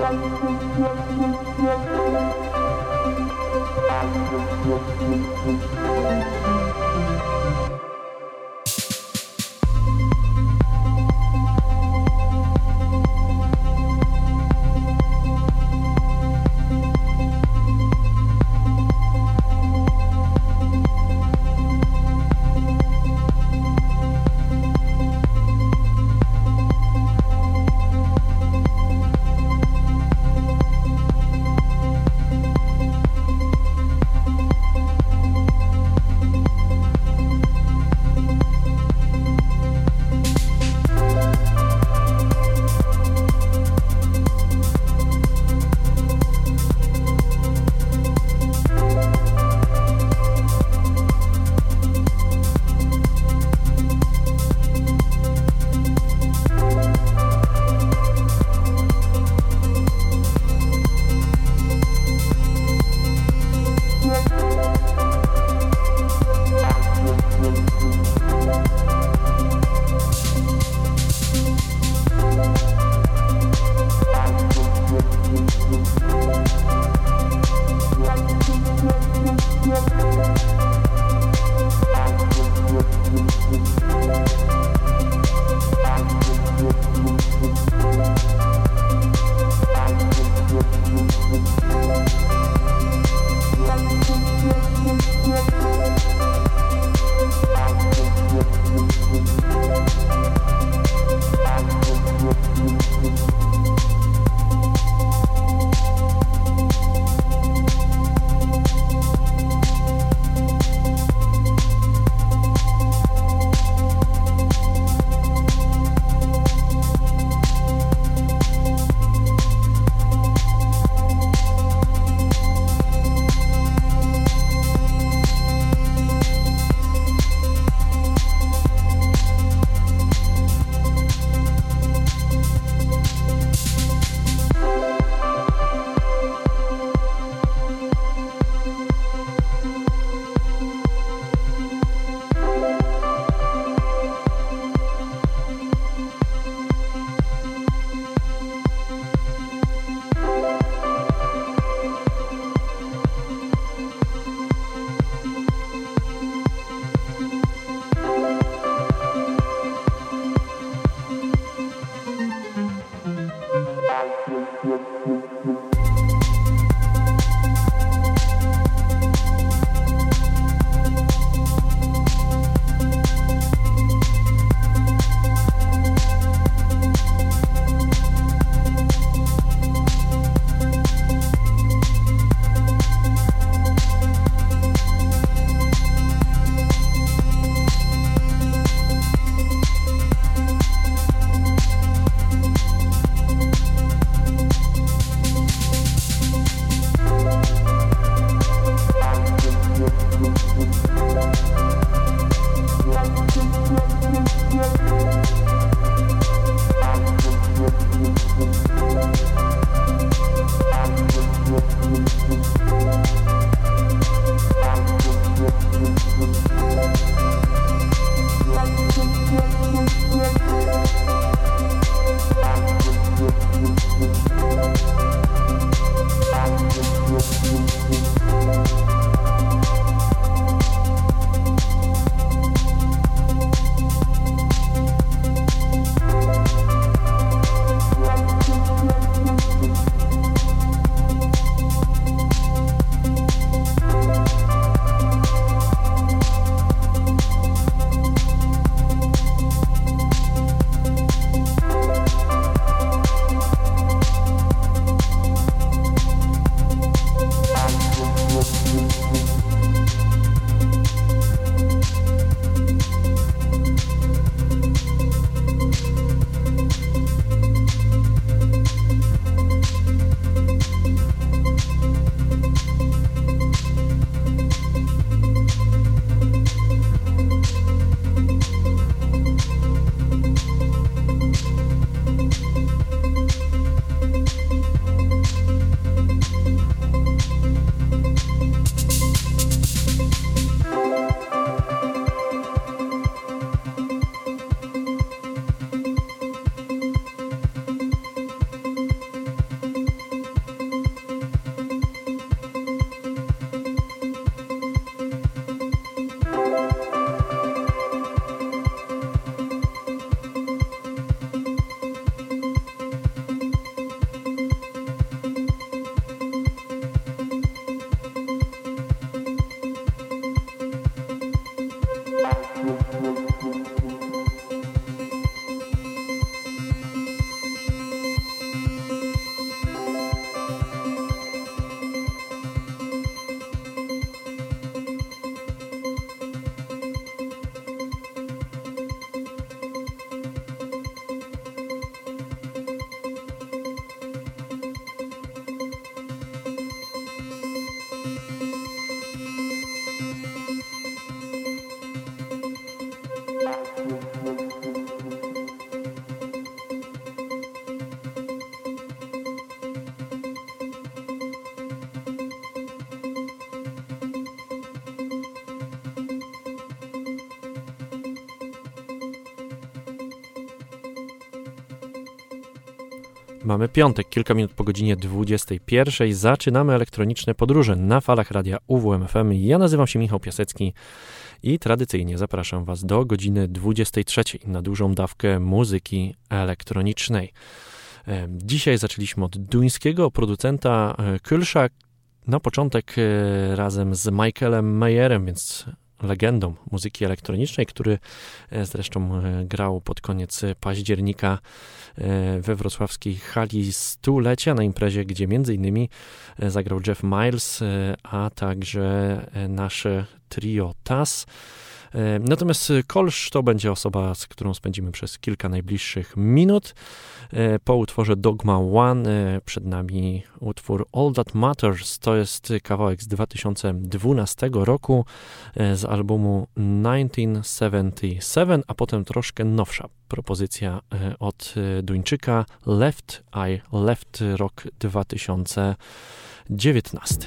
Thank you. Mamy piątek, kilka minut po godzinie 21. Zaczynamy elektroniczne podróże na falach radia UWMFM. Ja nazywam się Michał Piasecki i tradycyjnie zapraszam Was do godziny 23 na dużą dawkę muzyki elektronicznej. Dzisiaj zaczęliśmy od duńskiego producenta e, Kylsza, na początek e, razem z Michaelem Mayerem, więc legendą muzyki elektronicznej, który e, zresztą grał pod koniec października E, we wrocławskiej hali stulecia na imprezie, gdzie między innymi e, zagrał Jeff Miles, e, a także nasze trio TAS. Natomiast Kolsz to będzie osoba, z którą spędzimy przez kilka najbliższych minut. Po utworze Dogma One przed nami utwór All That Matters. To jest kawałek z 2012 roku z albumu 1977, a potem troszkę nowsza propozycja e, od e, Duńczyka Left I Left rok 2019.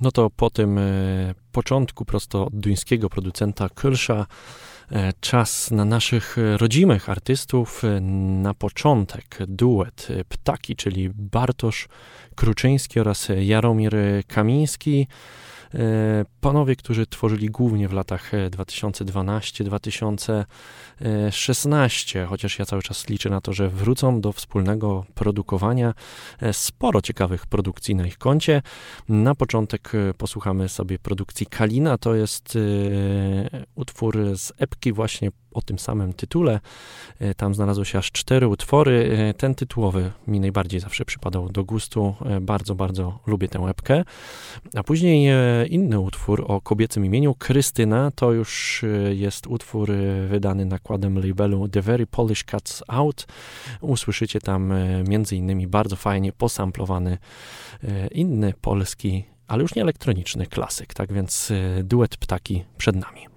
No to po tym e, początku prosto od duńskiego producenta Kölscha e, czas na naszych rodzimych artystów. E, na początek duet Ptaki, czyli Bartosz Kruczyński oraz Jaromir Kamiński. E, panowie, którzy tworzyli głównie w latach 2012-2016, e, chociaż ja cały czas liczę na to, że wrócą do wspólnego produkowania. E, sporo ciekawych produkcji na ich koncie. Na początek posłuchamy sobie produkcji Kalina. To jest utwór z epki właśnie o tym samym tytule. E, tam znalazło się aż cztery utwory. E, ten tytułowy mi najbardziej zawsze przypadał do gustu. E, bardzo, bardzo lubię tę łebkę. A później inny utwór o kobiecym imieniu, Krystyna. To już jest utwór wydany nakładem labelu The Very Polish Cuts Out. Usłyszycie tam między innymi bardzo fajnie posamplowany inny polski ale już nie elektroniczny klasyk, tak więc duet ptaki przed nami.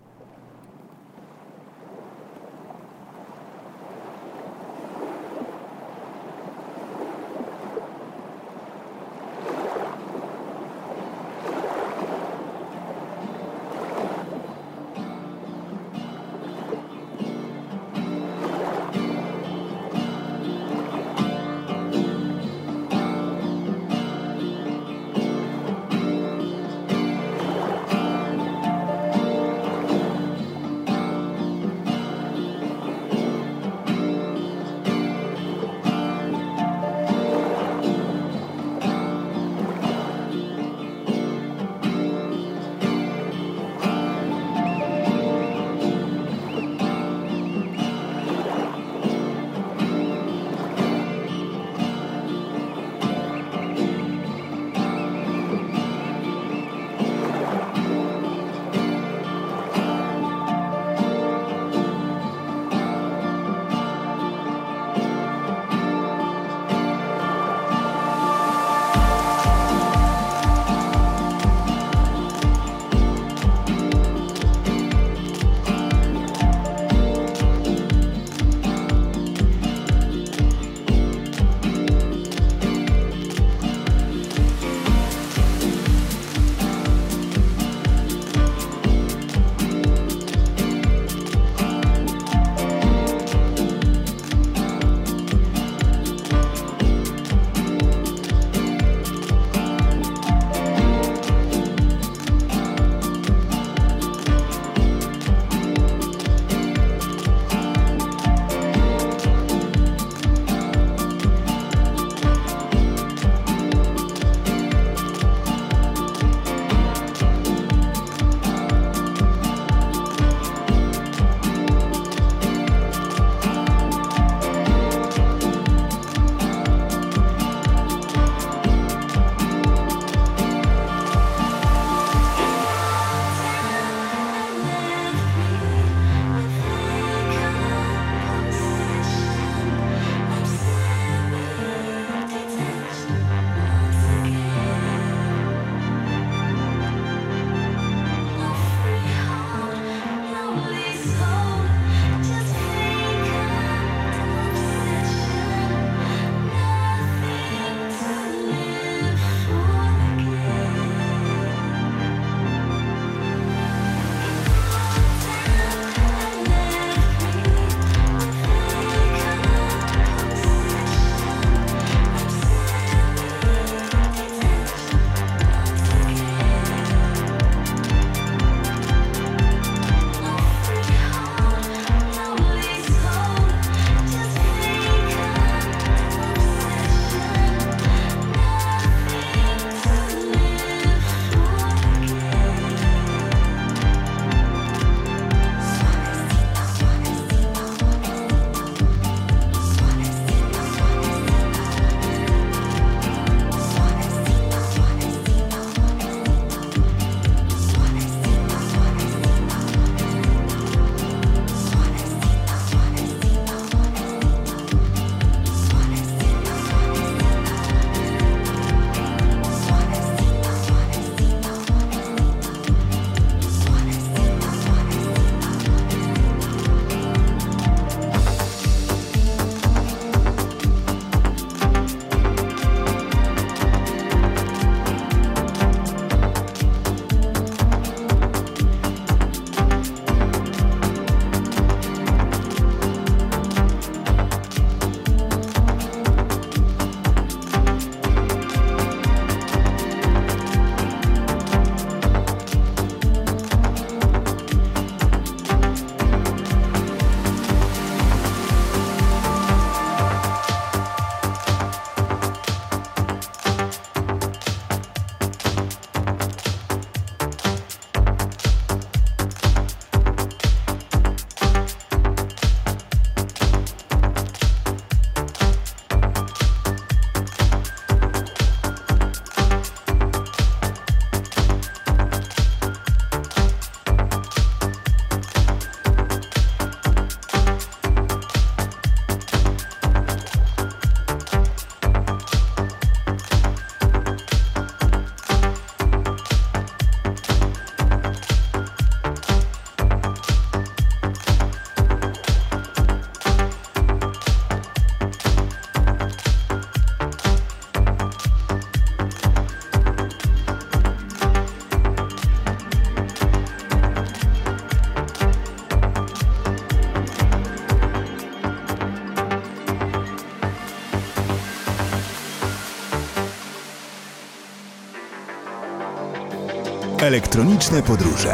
Elektroniczne podróże.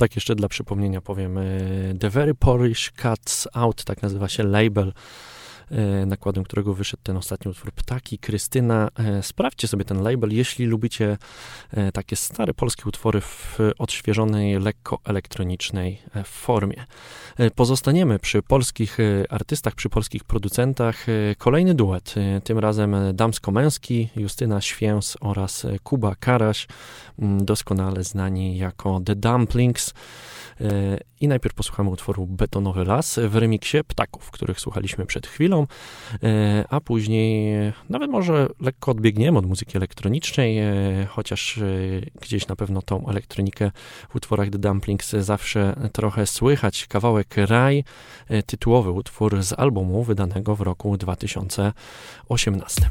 Tak jeszcze dla przypomnienia powiem, The Very Polish Cuts Out, tak nazywa się label E, nakładem którego wyszedł ten ostatni utwór Ptaki, Krystyna. E, sprawdźcie sobie ten label, jeśli lubicie e, takie stare polskie utwory w odświeżonej, lekko elektronicznej formie. Pozostaniemy przy polskich artystach, przy polskich producentach. Kolejny duet, tym razem damsko-męski, Justyna Święs oraz Kuba Karaś, doskonale znani jako The Dumplings. I najpierw posłuchamy utworu Betonowy Las w remiksie Ptaków, których słuchaliśmy przed chwilą, e, a później nawet może lekko odbiegniemy od muzyki elektronicznej, e, chociaż e, gdzieś na pewno tą elektronikę w utworach The Dumplings zawsze trochę słychać. Kawałek Raj, tytułowy utwór z albumu wydanego w roku 2018.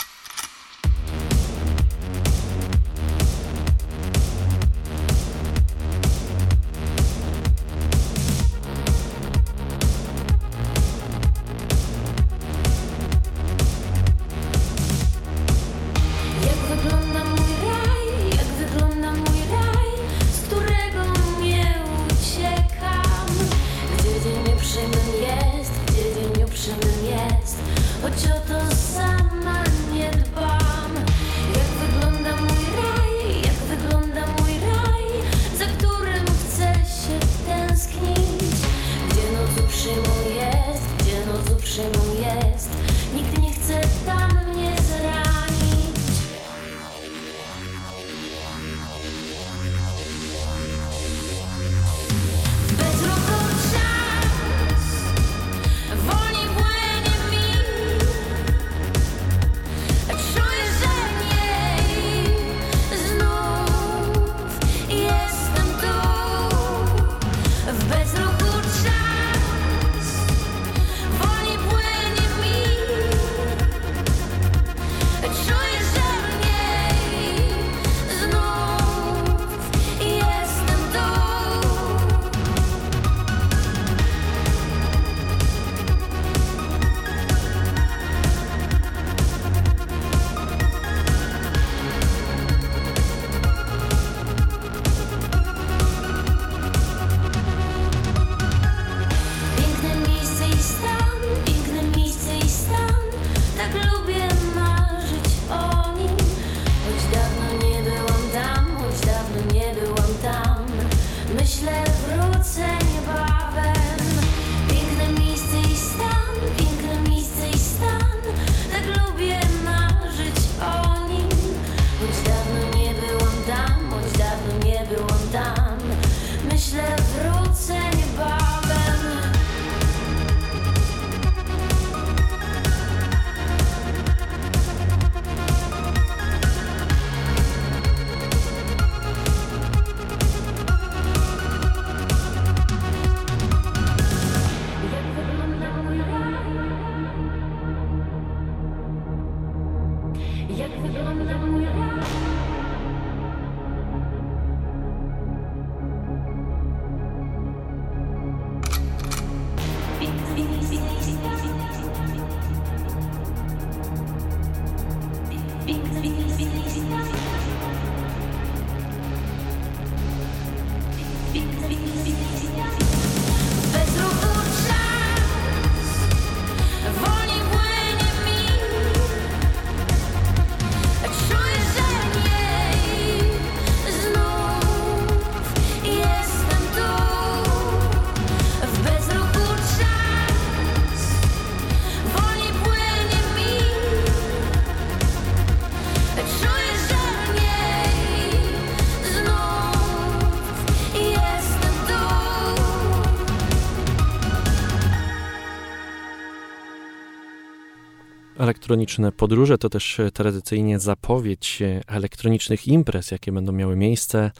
Elektroniczne podróże to też e, tradycyjnie zapowiedź e, elektronicznych imprez, jakie będą miały miejsce e,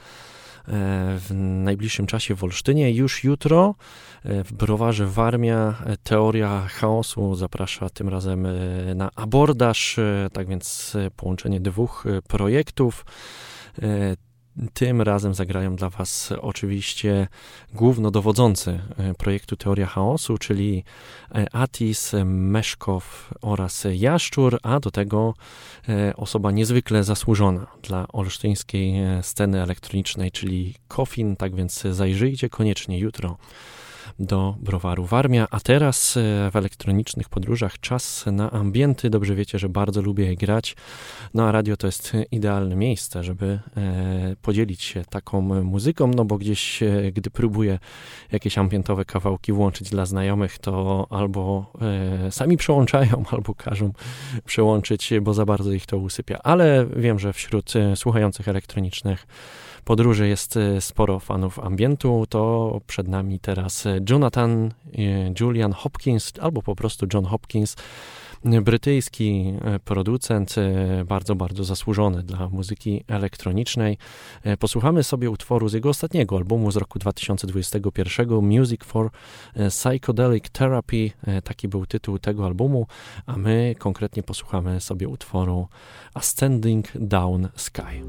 w najbliższym czasie w Olsztynie. Już jutro w browarze Warmia Teoria Chaosu zaprasza tym razem na abordaż, tak więc połączenie dwóch projektów. Tym razem zagrają dla Was oczywiście głównodowodzący e, projektu Teoria Chaosu, czyli e, Atis, Meszkow oraz Jaszczur, a do tego e, osoba niezwykle zasłużona dla olsztyńskiej sceny elektronicznej, czyli Kofin. Tak więc zajrzyjcie koniecznie jutro do browaru Warmia. A teraz e, w elektronicznych podróżach czas na ambienty. Dobrze wiecie, że bardzo lubię grać. No a radio to jest idealne miejsce, żeby e, podzielić się taką muzyką, no bo gdzieś, e, gdy próbuję jakieś ambientowe kawałki włączyć dla znajomych, to albo sami przełączają, albo każą przełączyć, bo za bardzo ich to usypia. Ale wiem, że wśród słuchających elektronicznych podróży jest e, sporo fanów ambientu, to przed nami teraz Jonathan e, Julian Hopkins, albo po prostu John Hopkins. brytyjski producent, bardzo, bardzo zasłużony dla muzyki elektronicznej. Posłuchamy sobie utworu z jego ostatniego albumu z roku 2021, Music for Psychedelic Therapy. Taki był tytuł tego albumu, a my konkretnie posłuchamy sobie utworu Ascending Down Sky.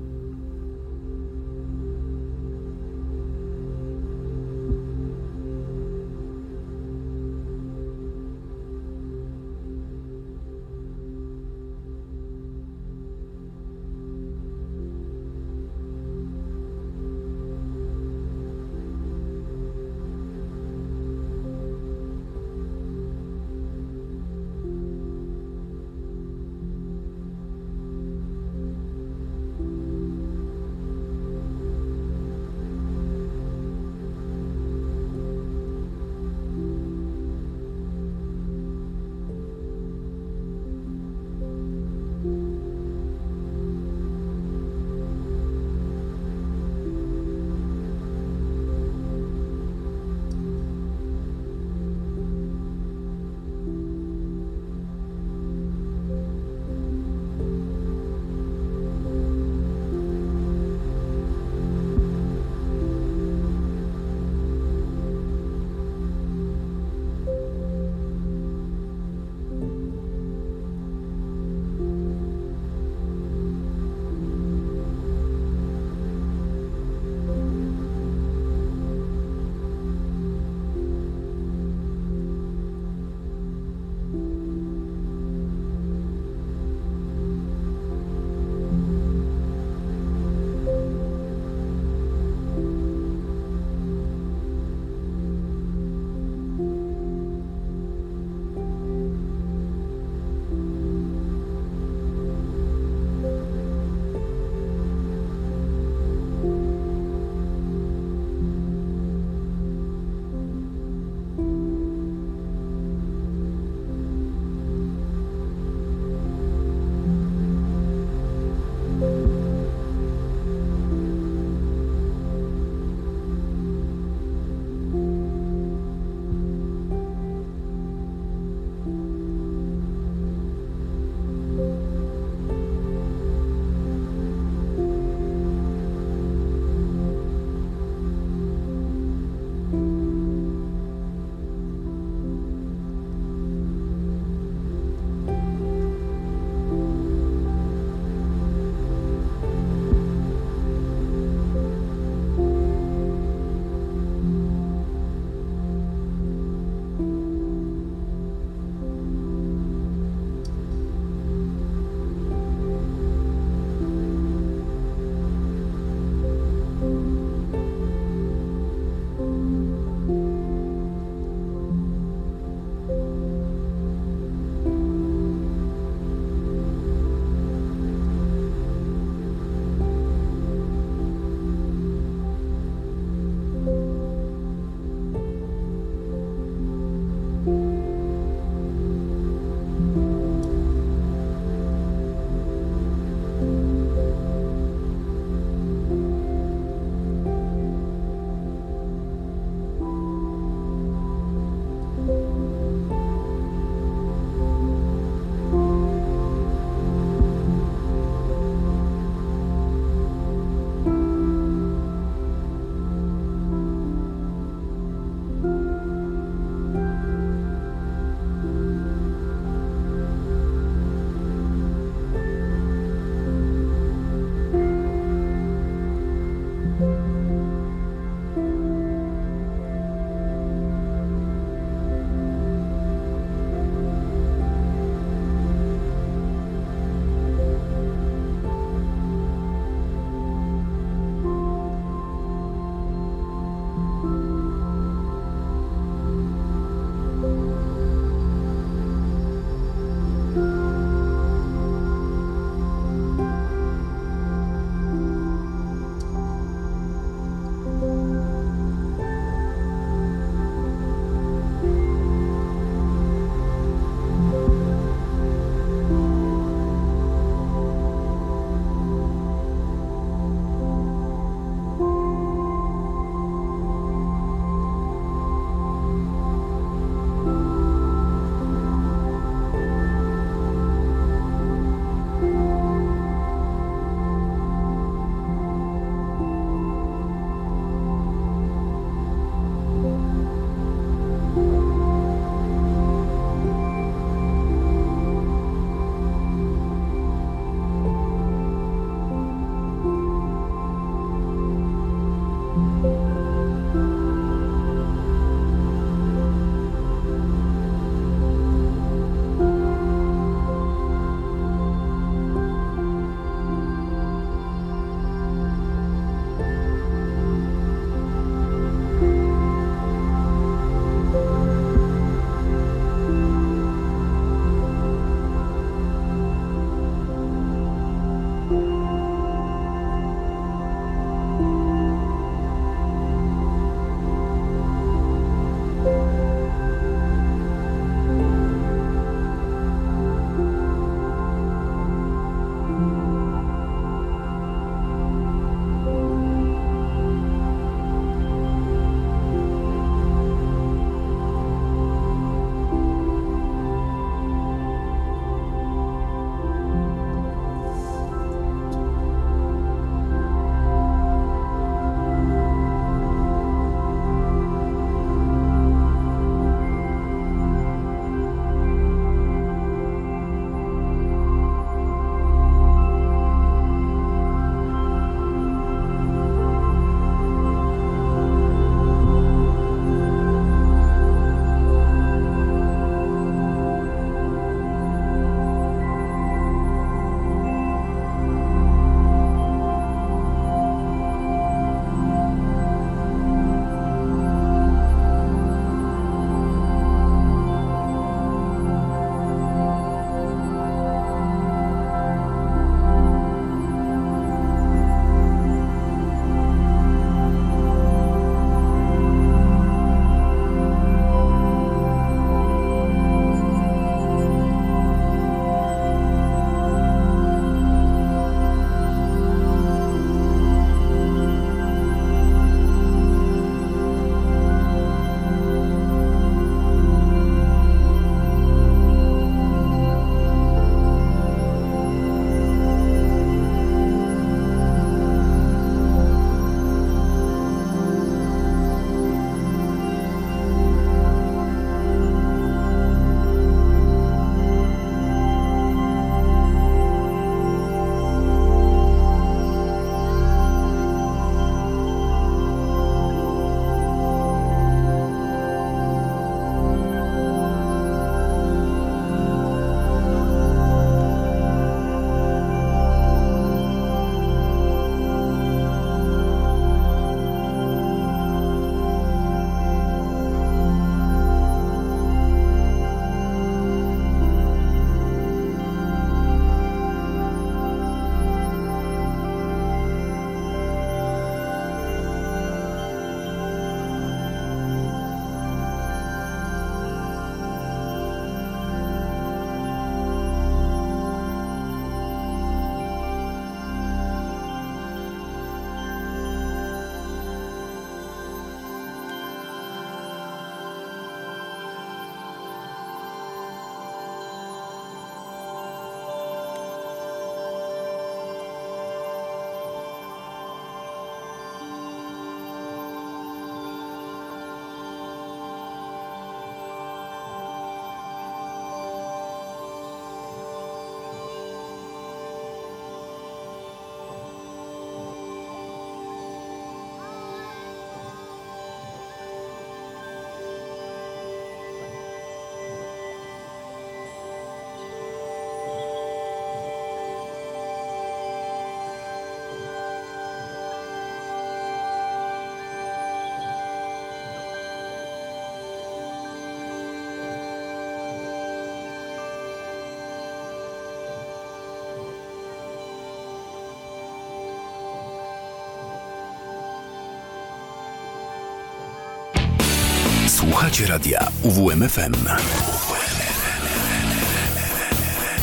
Słuchacie radia UWMFM.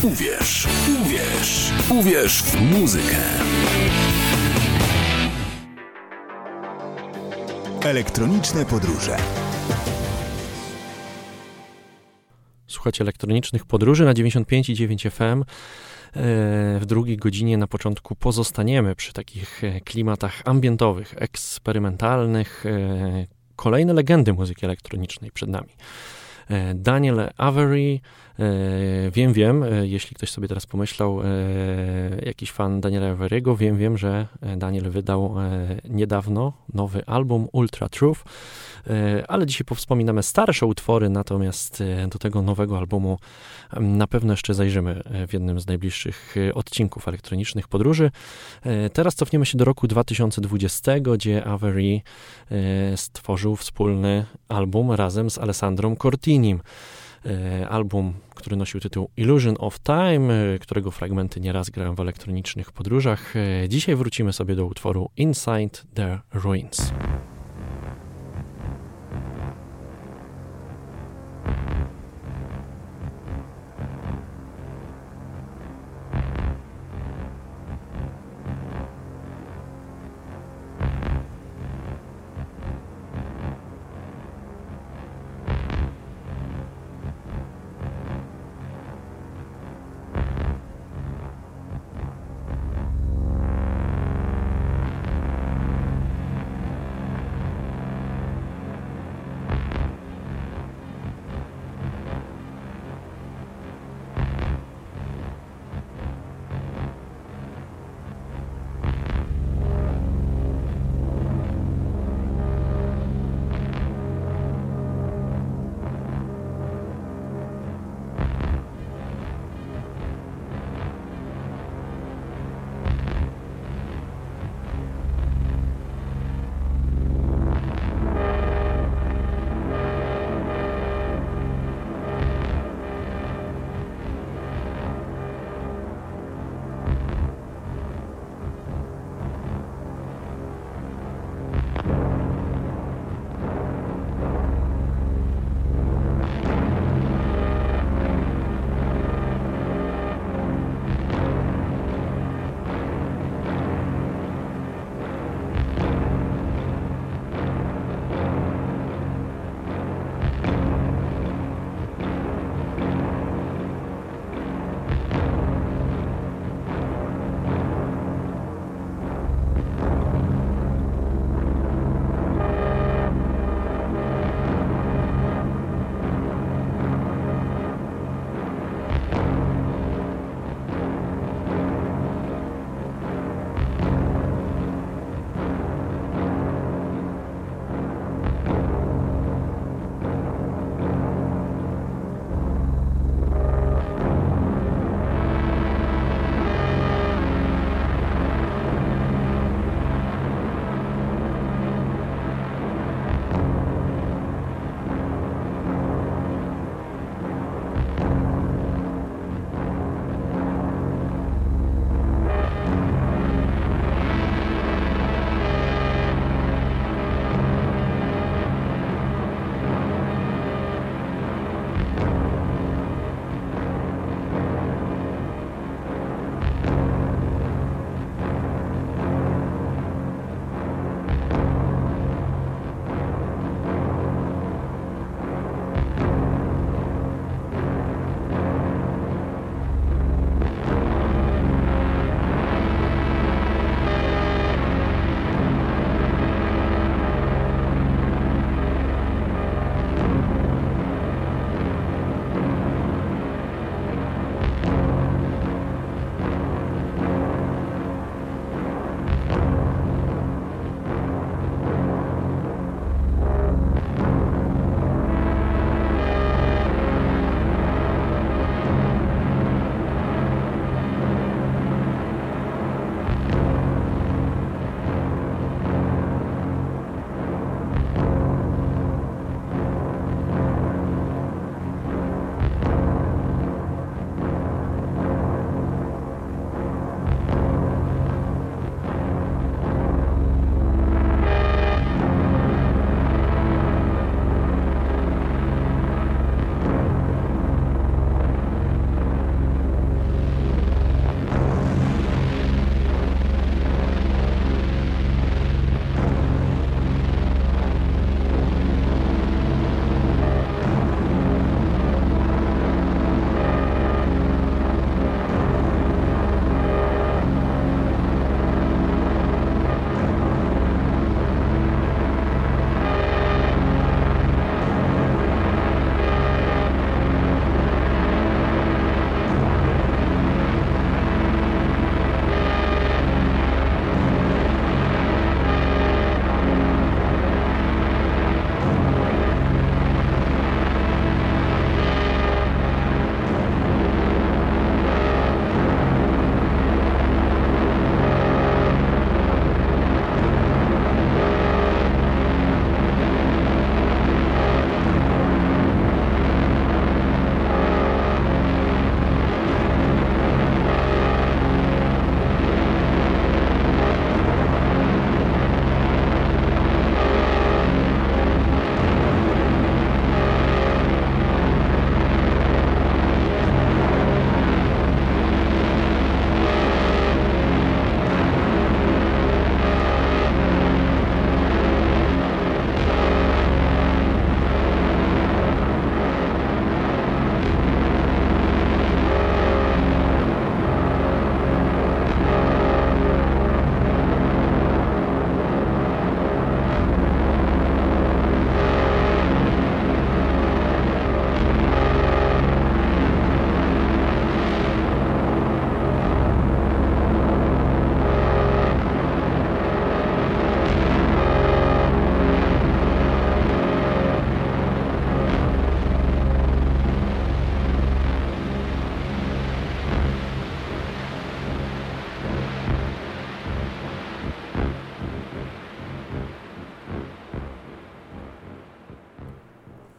Uwierz, uwierz, uwierz w muzykę. Elektroniczne podróże. Słuchacie elektronicznych podróży na 95,9 FM. W drugiej godzinie na początku pozostaniemy przy takich e, klimatach ambientowych, eksperymentalnych. Kolejne legendy muzyki elektronicznej przed nami. E, Daniel Avery, wiem, wiem, e, jeśli ktoś sobie teraz pomyślał, e, jakiś fan Daniela Avery'ego, wiem, wiem, że Daniel wydał niedawno nowy album Ultra Truth, ale dzisiaj powspominamy starsze utwory, natomiast do tego nowego albumu na pewno jeszcze zajrzymy w jednym z najbliższych odcinków elektronicznych podróży. Teraz cofniemy się do roku 2020, gdzie Avery stworzył wspólny album razem z Alessandrą Cortinim. E, album, który nosił tytuł Illusion of Time, e, którego fragmenty nieraz grałem w elektronicznych podróżach. E, dzisiaj wrócimy sobie do utworu Inside the Ruins.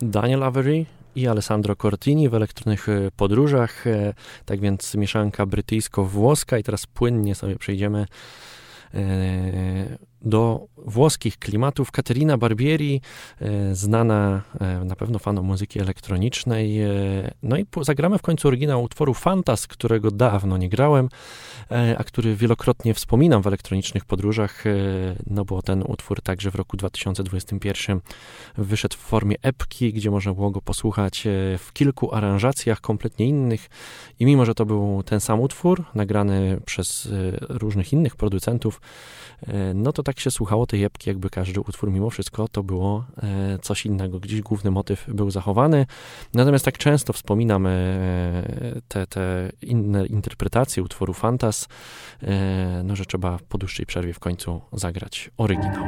Daniel Avery i Alessandro Cortini w elektrycznych podróżach. Tak więc mieszanka brytyjsko-włoska i teraz płynnie sobie przejdziemy do włoskich klimatów. Caterina Barbieri, e, znana e, na pewno fanom muzyki elektronicznej. E, no i zagramy w końcu oryginał utworu Fantas, którego dawno nie grałem, a który wielokrotnie wspominam w elektronicznych podróżach, no bo ten utwór także w roku 2021 wyszedł w formie epki, gdzie można było go posłuchać w kilku aranżacjach kompletnie innych i mimo, że to był ten sam utwór, nagrany przez różnych innych producentów, no to tak się słuchało tej epki, jakby każdy utwór mimo wszystko to było e, coś innego. Gdzieś główny motyw był zachowany. Natomiast tak często wspominam e, te, te inne interpretacje utworu Fantas, e, no, że trzeba po dłuższej przerwie w końcu zagrać oryginał.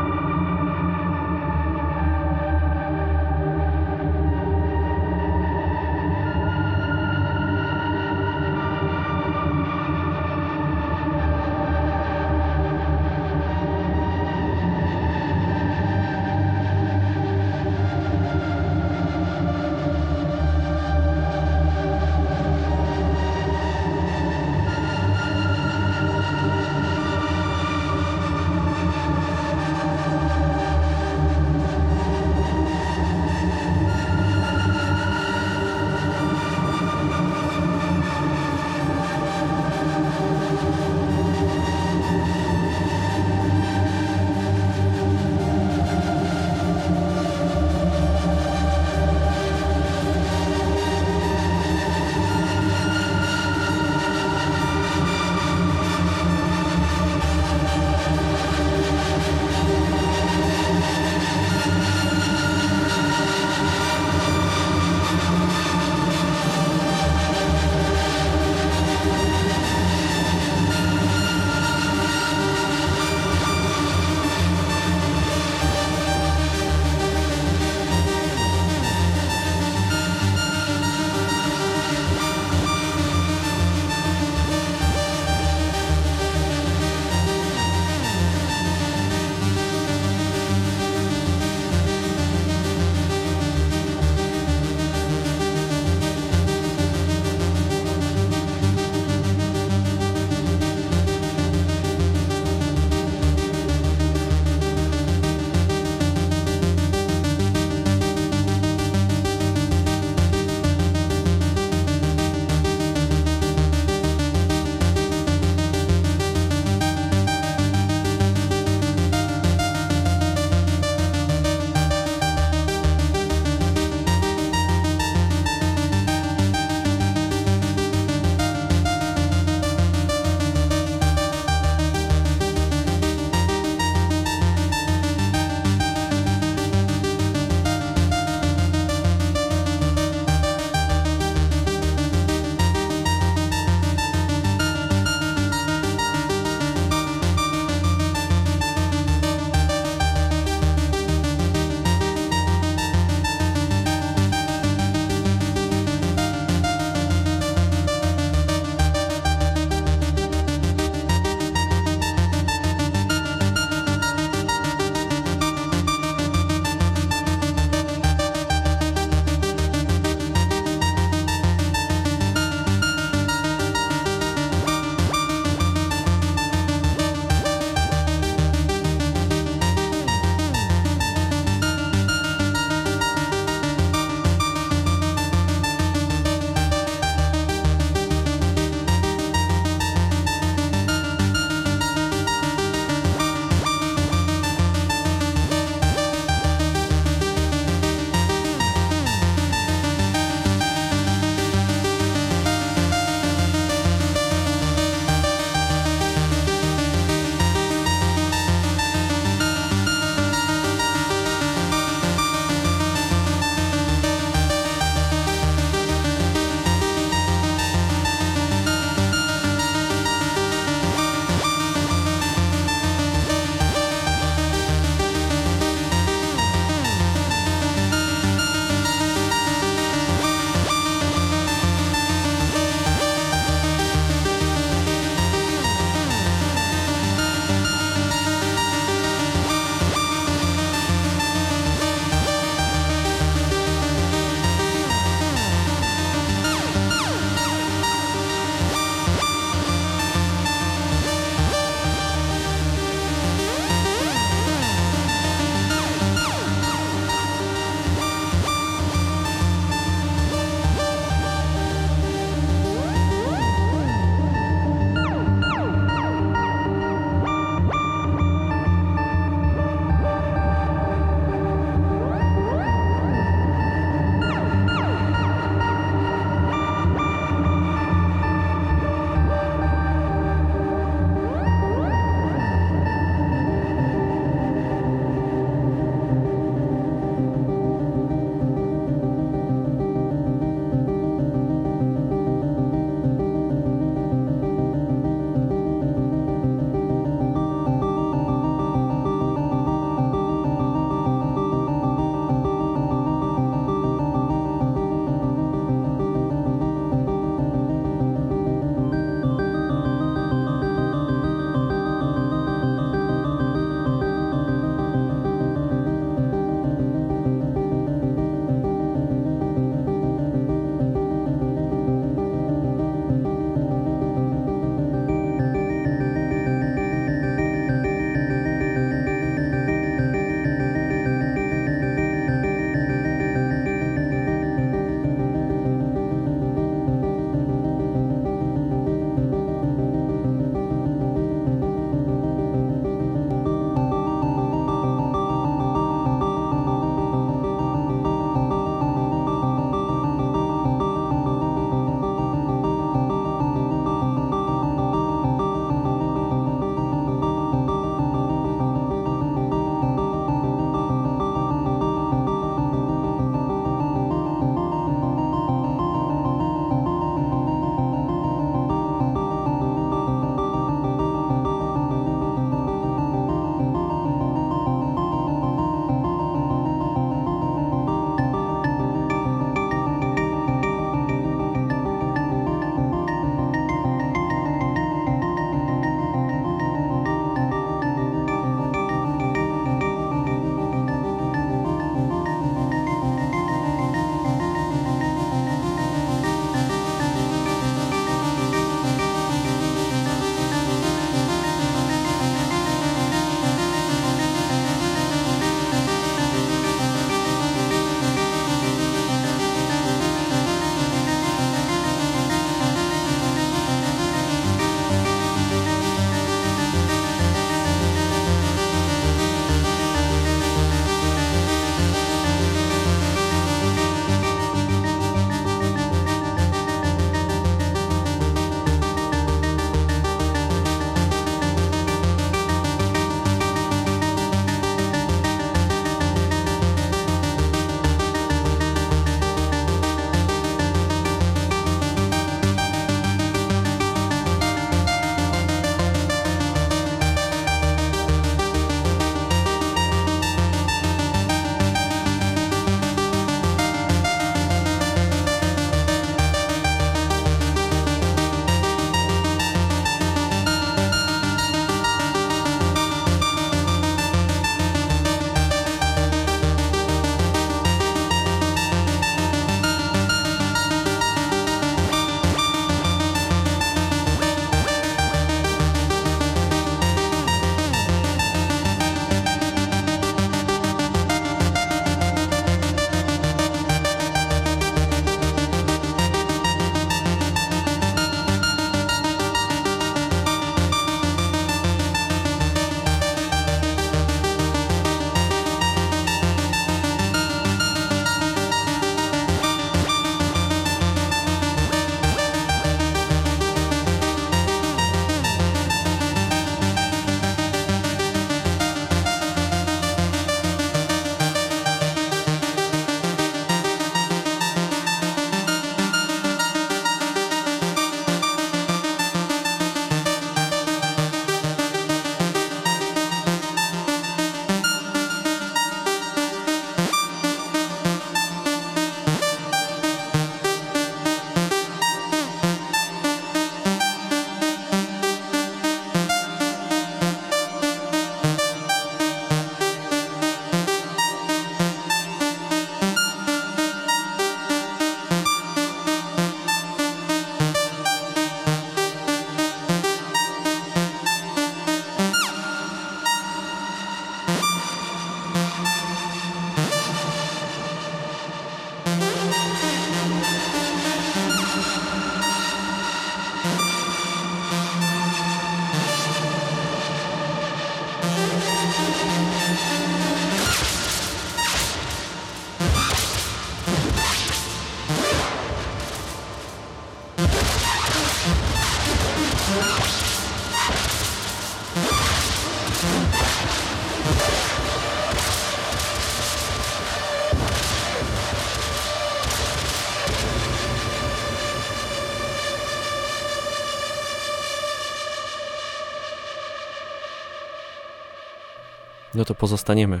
To pozostaniemy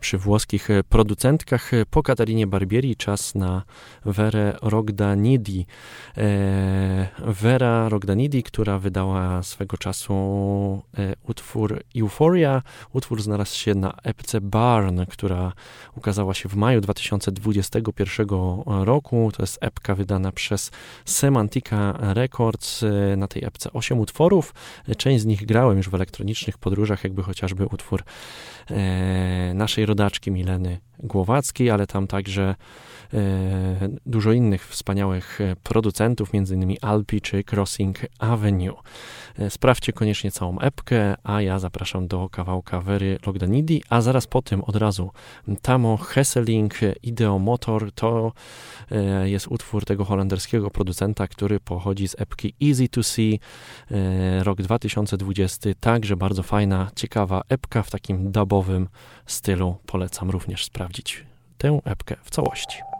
przy włoskich e, producentkach. E, po Katarinie Barbieri czas na Verę Rogdanidi. Vera Rogdanidi, która wydała swego czasu utwór Euphoria. Utwór znalazł się na epce Barn, która ukazała się w maju 2021 roku. To jest epka wydana przez Semantica Records. Na tej epce 8 utworów. Część z nich grałem już w elektronicznych podróżach, jakby chociażby utwór naszej rodaczki Mileny Głowackiej, ale tam także e, dużo innych wspaniałych e, producentów, m.in. Alpi czy Crossing Avenue. E, sprawdźcie koniecznie całą epkę, a ja zapraszam do kawałka Wery Logdanidi, a zaraz po tym od razu Tamo Hesseling Ideo Motor to jest utwór tego holenderskiego producenta, który pochodzi z epki Easy to See, rok 2020, także bardzo fajna, ciekawa epka w takim dubowym stylu. Polecam również sprawdzić tę epkę w całości.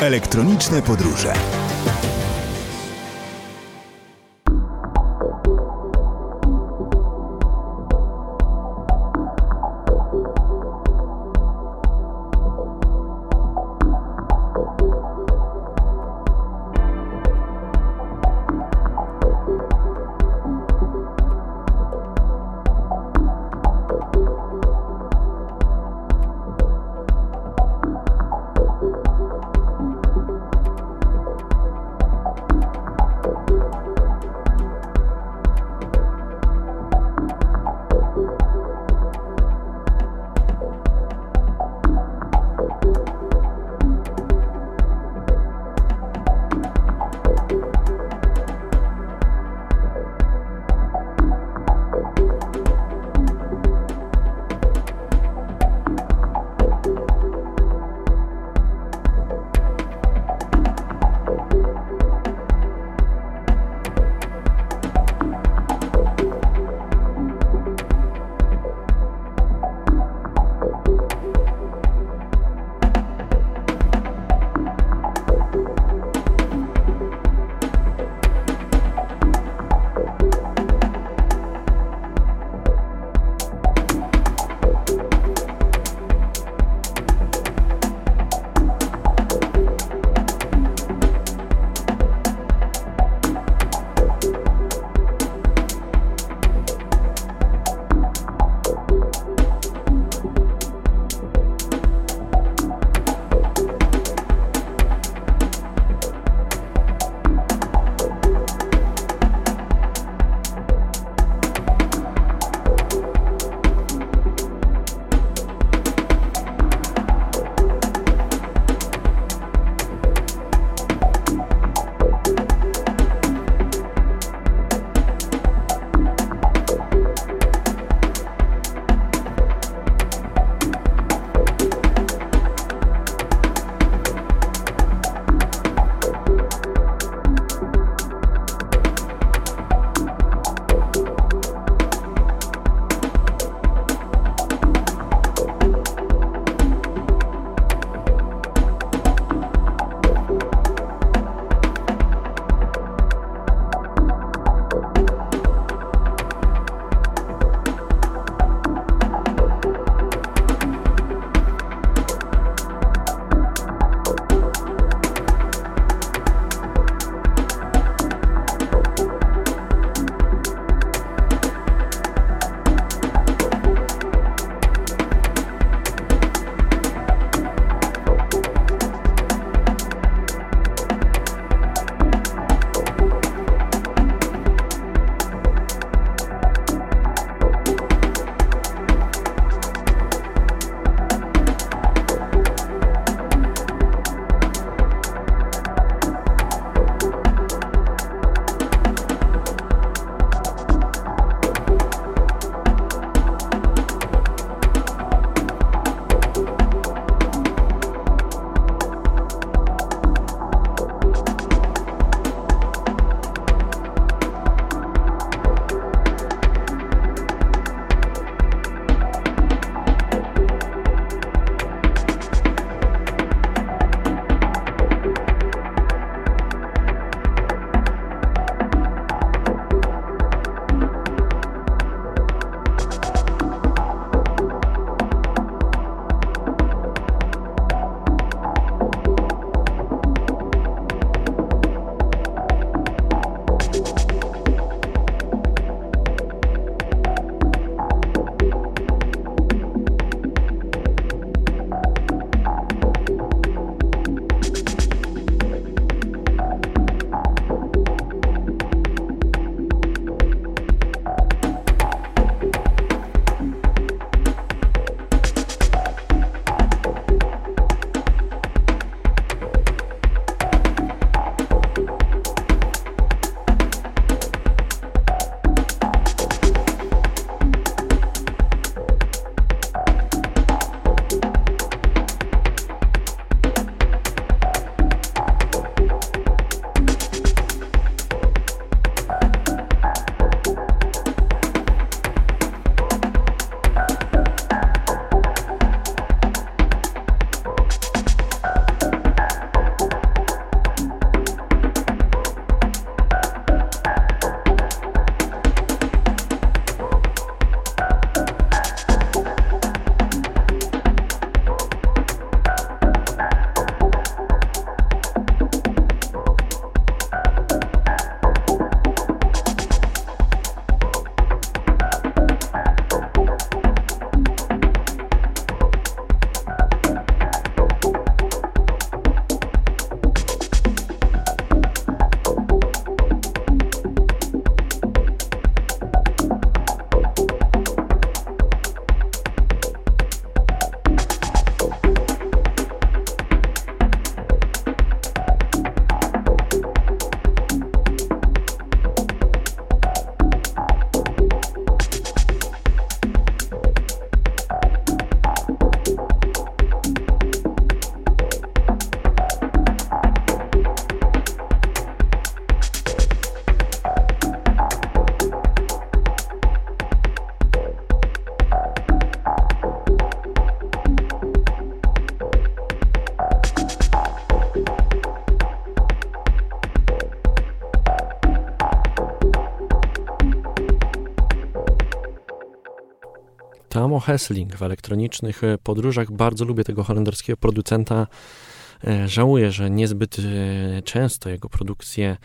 Elektroniczne podróże. Hessling w elektronicznych podróżach. Bardzo lubię tego holenderskiego producenta. Żałuję, że niezbyt często jego produkcje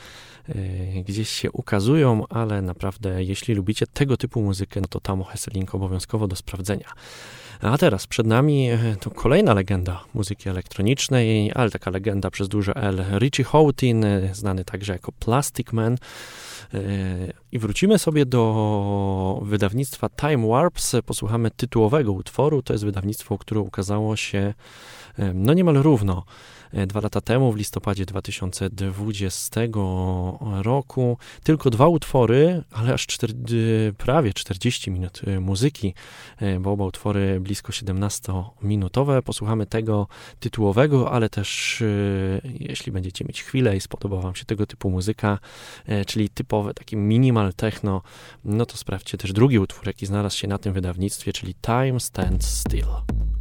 gdzieś się ukazują, ale naprawdę jeśli lubicie tego typu muzykę, no to Tamo Hessling obowiązkowo do sprawdzenia. A teraz przed nami e, to kolejna legenda muzyki elektronicznej, ale taka legenda przez duże L. Richie Houghton, e, znany także jako Plastic Man. I wrócimy sobie do wydawnictwa Time Warps. Posłuchamy tytułowego utworu. To jest wydawnictwo, które ukazało się no niemal równo E, dwa lata temu, w listopadzie 2020 roku. Tylko dwa utwory, ale aż prawie 40 minut e, muzyki, e, bo oba utwory blisko 17-minutowe. Posłuchamy tego tytułowego, ale też jeśli będziecie mieć chwilę i spodoba Wam się tego typu muzyka, czyli typowe taki minimal techno, no to sprawdźcie też drugi utwór, jaki znalazł się na tym wydawnictwie, czyli Time Stands Still.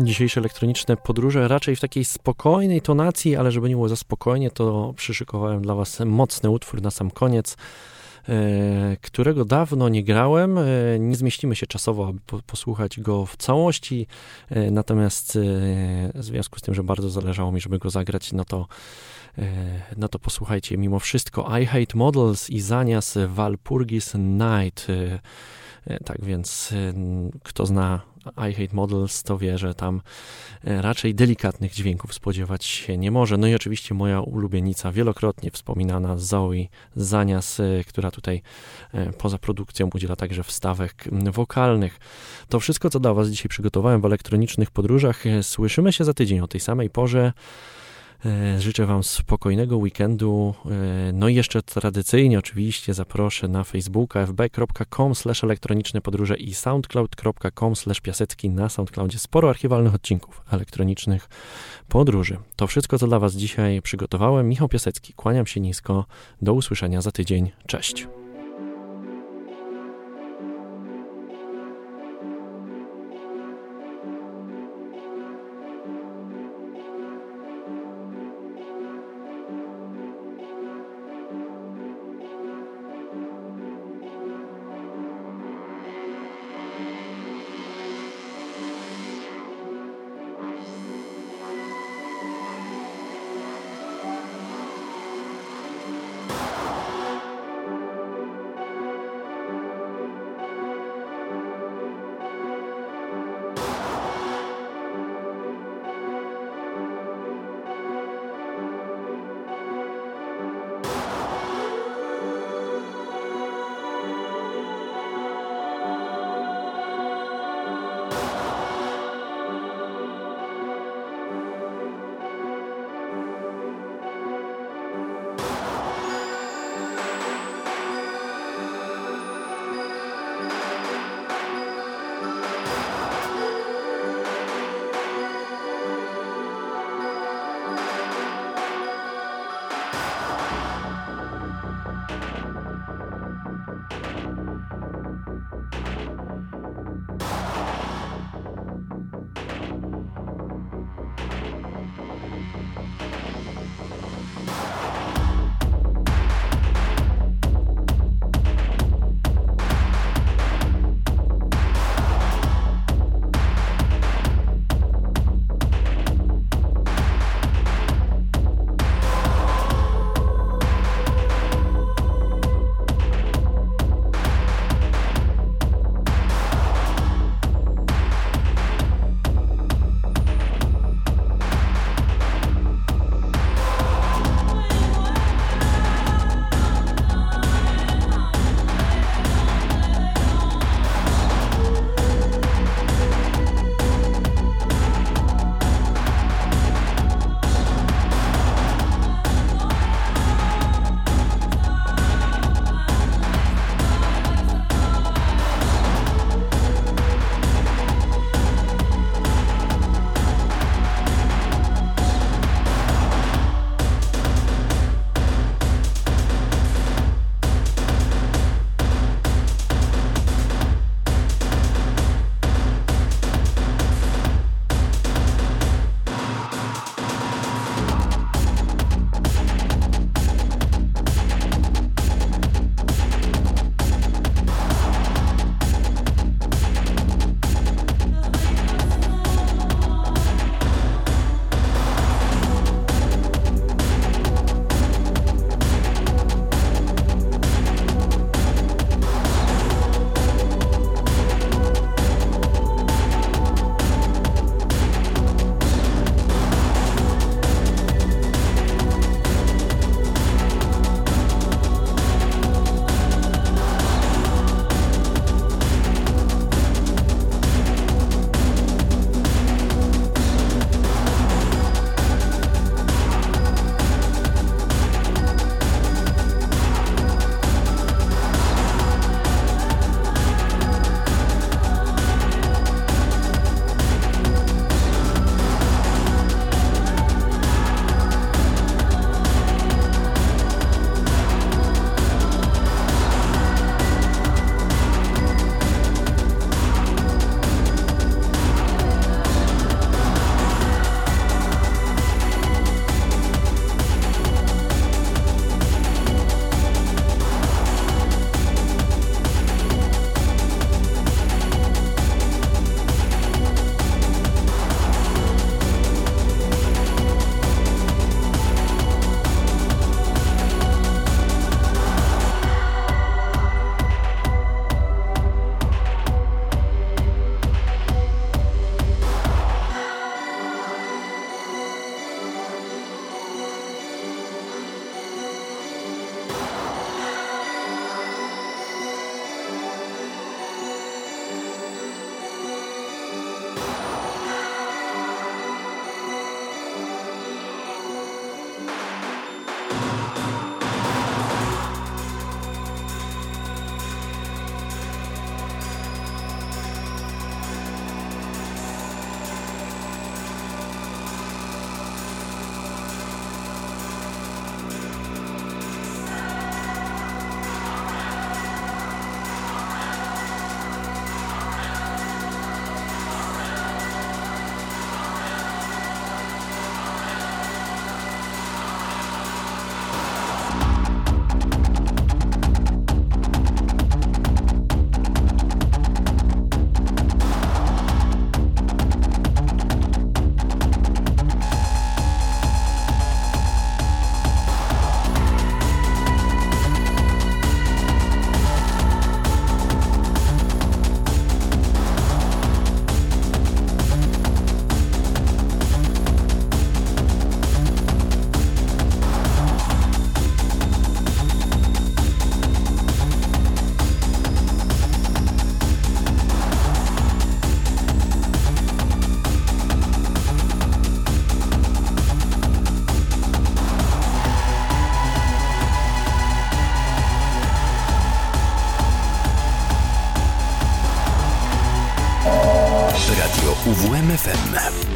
Dzisiejsze elektroniczne podróże raczej w takiej spokojnej tonacji, ale żeby nie było za spokojnie, to przyszykowałem dla Was mocny utwór na sam koniec. E, którego dawno nie grałem. E, nie zmieścimy się czasowo, aby posłuchać go w całości, e, natomiast w związku z tym, że bardzo zależało mi, żeby go zagrać, no to no to posłuchajcie mimo wszystko I Hate Models i Zanias Walpurgis Night. Tak więc kto zna I Hate Models, to wie, że tam e, raczej delikatnych dźwięków spodziewać się nie może. No i oczywiście moja ulubienica, wielokrotnie wspominana Zoe Zanias, e, która tutaj e, poza produkcją udziela także wstawek wokalnych. To wszystko, co dla Was dzisiaj przygotowałem w elektronicznych podróżach. Słyszymy się za tydzień o tej samej porze. E, życzę Wam spokojnego weekendu. E, no i jeszcze tradycyjnie oczywiście zaproszę na Facebooka fb.com elektroniczne podróże i soundcloud.com piasecki. Na Soundcloudzie sporo archiwalnych odcinków elektronicznych podróży. To wszystko, co dla Was dzisiaj przygotowałem. Michał Piasecki, kłaniam się nisko. Do usłyszenia za tydzień. Cześć.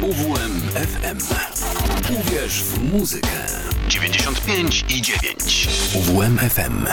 UWMFM. Uwierz w muzykę. 95 i 9. UWMFM.